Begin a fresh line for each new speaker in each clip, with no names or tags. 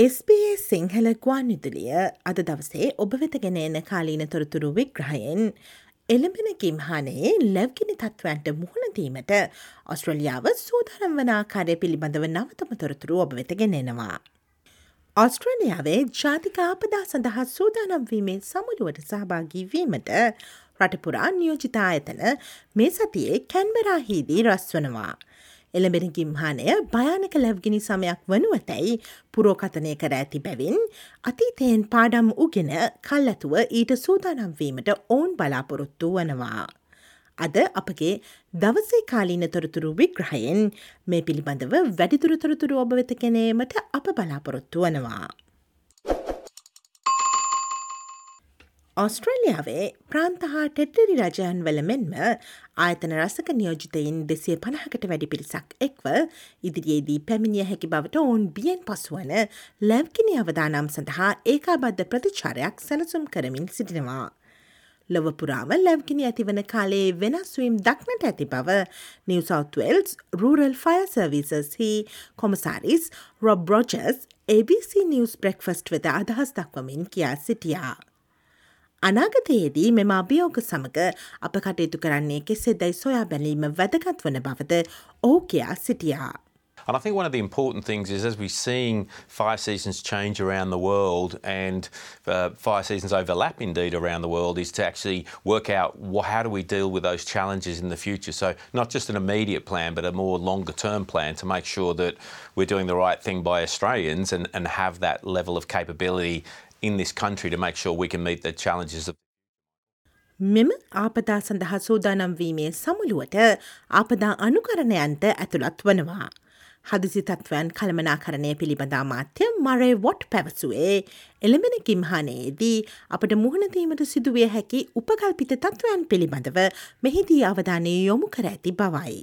SBS Sinhala ගුවන් විදුලිය අද දවසේ ඔබ වෙත ගෙන එන කාලීන තොරතුරු විග්‍රහයෙන් එළඹෙන කිම්හානයේ ලැව්ගිනි තත්වන්ට මුහුණදීමට ඔස්ට්‍රලියාව සූදානම් වන ආකාරය පිළිබඳව නවතම තොරතුරු ඔබ වෙත ගෙනෙනවා. ඔස්ට්‍රලියාවේ ජාතිකාපදා සඳහා සූදානම්වීමේ සමුළුවට සහභාගී වීමට රටපුරා නියෝජිතා ඇතන මේ සතියේ කැන්බරාහිදී රස්වනවා. එළඹෙන ගිම්හානය භයානක ලැව්ගිනි සමයක් වනු ඇතැයි පුරෝකතනය කර ඇති බැවින් අතීතයෙන් පාඩම් උගෙන කල් ඇතුව ඊට සූදානම්වීමට ඔවුන් බලාපොරොත්තු වනවා. අද අපගේ දවසේ කාලීන තොරතුරු විග්‍රහයෙන් මේ පිළිබඳව වැඩිතුරතොරතුරු ඔබ වෙත කෙනීමට අප බලාපොරොත්තු වනවා. ඔස්ට්‍රේලියාවේ ප්‍රාන්ත හා ටෙට්ටරි රජයන් වල මෙන්ම ආයතන රසක නියෝජිතයින් දෙසිය පණහකට වැඩි පිරිසක් එක්ව ඉදිරියේදී පැමිණිය හැකි බවට ඔවුන් බියෙන් පසුවන ලැව්කිනි අවදානම් සඳහා ඒකාබද්ධ ප්‍රතිචාරයක් සැලසුම් කරමින් සිටිනවා. ලොවපුරාම ලැව්ගිනි ඇතිවන කාලේ වෙනස්වීම් දක්නට ඇති බව New South Wales Rural Fire Services හි කොමසාරිස් Rob Rogers ABC News breakfast වෙත අදහස් දක්වමින් කියා සිටියා. අනාගතයේදී මෙම අභියෝග සමඟ අප කටයුතු කරන්නේ කෙසෙදැයි සොයා බැලීම වැදගත් වන බවද ඔහු කියා සිටියා.
And I think one of the important things is as we're seeing fire seasons change around the world and uh, fire seasons overlap indeed around the world, is to actually work out well, how do we deal with those challenges in the future. So, not just an immediate plan, but a more longer term plan to make sure that we're doing the right thing by Australians and, and have that level of capability in this country to make sure we can meet the challenges of
මෙම ආපදා සඳහා සූදානම් වීමේ සමුළුවට ආපදා අනුකරණයන්ට ඇතුළත් වනවා. හදිසි තත්වයන් කළමනාකරණය පිළිබඳා මාත්‍ය මරේ what පැවසුවේ එළඹෙන කිම්හානයේදී අපට මුහුණදීමට සිදුවිය හැකි උපකල්පිත තත්වයන් පිළිබඳව මෙහිදී අවධානය යොමු කර ඇති බවයි.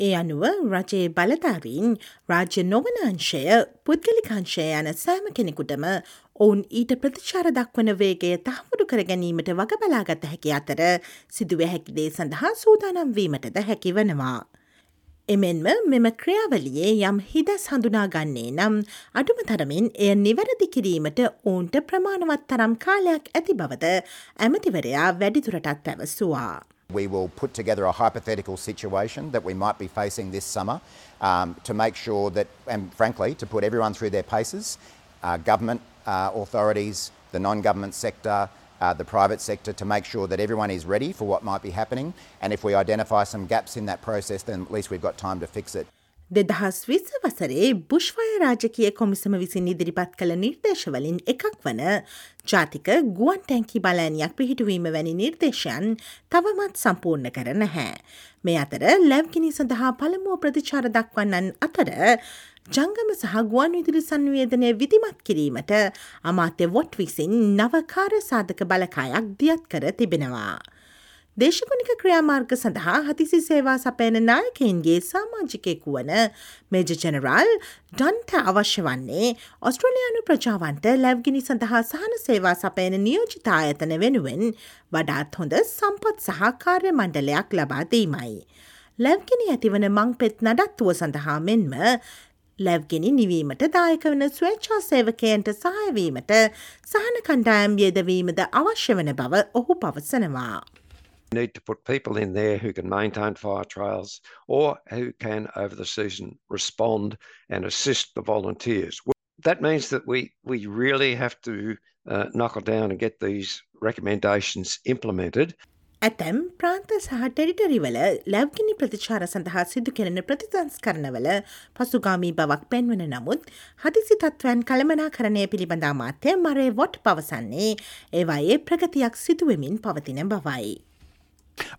ඒ අනුව රජයේ බලධාරීන් රාජ්‍ය නොවනංශය පුද්ගලිකංශය යන සෑම කෙනෙකුටම ඔවුන් ඊට ප්‍රතිචාර දක්වන වේගය තහවුරු කර ගැනීමට වග බලාගත හැකි අතර සිදුව හැකිදේ සඳහා සූදානම්වීමටද හැකි වනවා. එමෙන්ම මෙම ක්‍රියාවලියේ යම් හිදස් හඳුනාගන්නේ නම් අඩුම තරමින් එය නිවැරදි කිරීමට ඔවුන්ට ප්‍රමාණවත් තරම් කාලයක් ඇති බවද ඇමතිවරයා වැඩිදුරටත් පැවසවා.
We will put together a hypothetical situation that we might be facing this summer um, to make sure that, and frankly, to put everyone through their paces, uh, government uh, authorities, the non government sector, uh, the private sector, to make sure that everyone is ready for what might be happening. And if we identify some gaps in that process, then at least we've got time to fix it.
දෙදහස් විස්ස වසරේ බුශ්වය රාජකය කොමිසම විසින් ඉදිරිපත් කළ නිර්දේශවලින් එකක් වන ජාතික ගුවන් ටැන්කි බලෑනියක් පිහිටුවීම වැනි නිර්දේශයන් තවමත් සම්පූර්ණ කර නැහැ. මේ අතර ලැව්ගිනි සඳහා පළමුුව ප්‍රතිචාර දක්වන්නන් අතර ජංගම සහ ගුවන් විදුලි සංවේදනය විදිමත් කිරීමට අමාත්‍ය වොට් විසින් නවකාර සාධක බලකායක් දියත් කර තිබෙනවා. දේශගුණික ක්‍රියාමාර්ග සඳහා හතිසි සේවා සපයන නායකයින්ගේ සාමාජිකයෙකු වන මේජ ජනරල් ඩන්ට අවශ්‍ය වන්නේ ඔස්ට්‍රලයානු ප්‍රජාවන්ට ලැව්ගිනි සඳහා සහන සේවා සපයන නියෝජිතා ඇතන වෙනුවෙන් වඩාත් හොඳ සම්පත් සහකාර්ය මණ්ඩලයක් ලබාදීමයි. ලැව්ගිනි ඇතිවන මං පෙත් නඩත්තුව සඳහා මෙන්ම ලැව්ගෙනි නිවීමට දායක වන ස්වේච්ඡා සේවකයන්ට සහයවීමට සහන කණ්ඩායම් යෙදවීමද අවශ්‍ය වන බව ඔහු පවසනවා.
Need to put people in there who can maintain fire trails or who can, over the season, respond and assist the volunteers. That means that we, we really have to uh, knuckle down and get these recommendations implemented.
ඇතැම් ප්‍රාන්ත සහ ටෙරිටරිවල ලැව්ගිනි ප්‍රතිචාර සඳහා සිදු කෙරෙන ප්‍රතිසංස්කරණවල පසුගාමී බවක් පෙන්වන නමුත් හදිසි තත්වයන් කළමනා කරණය පිළිබඳා මාත්‍ය මරේ වොට් පවසන්නේ ඒවායේ ප්‍රගතියක් සිදුවමින් පවතින බවයි.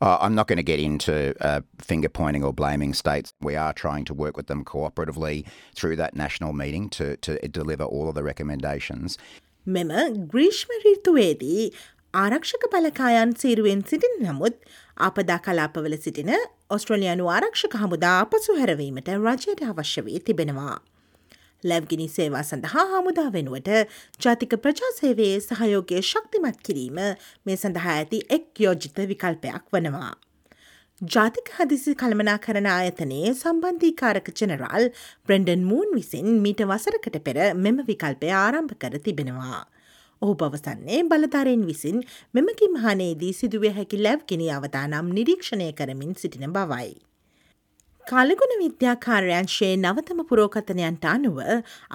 Uh, I'm not going to get into uh, finger pointing or blaming states. We are trying to work with them cooperatively through that national meeting to, to deliver all of the recommendations.
මෙම ග්‍රීෂ්ම ඍතුවේදී ආරක්ෂක බලකායන් සීරුවෙන් සිටින නමුත් ආපදා කලාපවල සිටින ඔස්ට්‍රලයානු ආරක්ෂක හමුදා අපසු හැරවීමට රජයට අවශ්‍ය වී තිබෙනවා. ලැබ්ගිනි සේවා සඳහා හමුදා වෙනුවට ජාතික ප්‍රජාසේවයේ සහයෝගය ශක්තිමත් කිරීම මේ සඳහා ඇති එක් යෝජිත විකල්පයක් වනවා. ජාතික හදිසි කළමනා කරන ආයතනයේ සම්බන්ධීකාරක ජනරාල් බ්‍රෙන්ඩන් මූන් විසින් මීට වසරකට පෙර මෙම විකල්පය ආරම්භ කර තිබෙනවා. ඔහු පවසන්නේ බලධරයෙන් විසින් මෙමකි මහනේදී සිදුවිය හැකි ලැව්ගෙන අවතානම් නිරීක්ෂණය කරමින් සිටින බවයි. කාලගුණ විද්‍යාකාර්යංශයේ නවතම පුරෝකතනයන්ට අනුව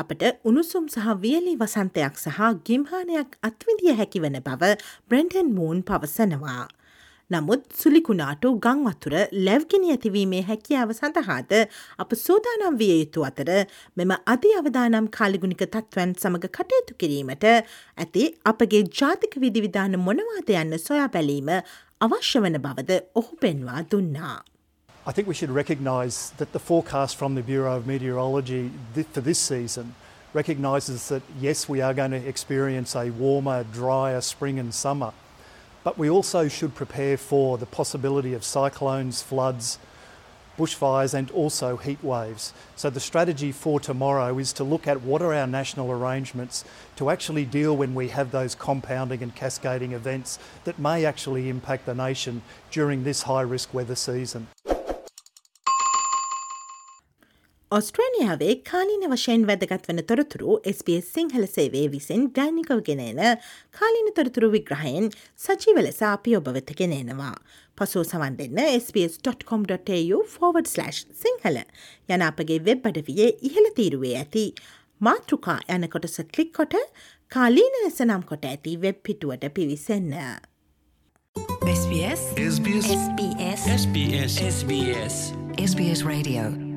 අපට උණුසුම් සහ වියලි වසන්තයක් සහ ගිම්හානයක් අත්විදිය හැකිවන බව බ්‍රෙන්ඩන් මූන් පවසනවා. නමුත් සුලිකුණාටු ගංවතුර ලැව්ගෙන ඇතිවීමේ හැකියාව සඳහාද අප සෝදානම් විය යුතු අතර මෙම අධි අවදානම් කාලිගුණික තත්ත්වන් සමඟ කටයුතු කිරීමට ඇති අපගේ ජාතික විදිවිධාන මොනවාද යන්න සොයා බැලීම අවශ්‍ය වන බවද ඔහු පෙන්වා දුන්නා.
I think we should recognise that the forecast from the Bureau of Meteorology for this season recognises that yes, we are going to experience a warmer, drier spring and summer, but we also should prepare for the possibility of cyclones, floods, bushfires, and also heat waves. So, the strategy for tomorrow is to look at what are our national arrangements to actually deal when we have those compounding and cascading events that may actually impact the nation during this high risk weather season.
ඔස්ට්‍රේනියාවේ කාලීන වශයෙන් වැදගත් වන තොරතුරු SBS Sinhala සේවේ විසින් දෛනිකව ගෙනන කාලීන තොරතුරු විග්‍රහයෙන් සචීව ලෙස අපි ඔබවෙත ගෙනෙනවා. පසුව සවන් දෙන්න SBS.com.tu/ සිංහල යන අපගේ වෙබ් අඩවියේ ඉහළ තීරුවේ ඇති මාතෘකා යන කොටස කලික් කොට කාලීන ලෙස නම් කොට ඇති වෙබ් පිටුවට පිවිසන්න.
SBS SBS SBS SBS SBS SBS Radio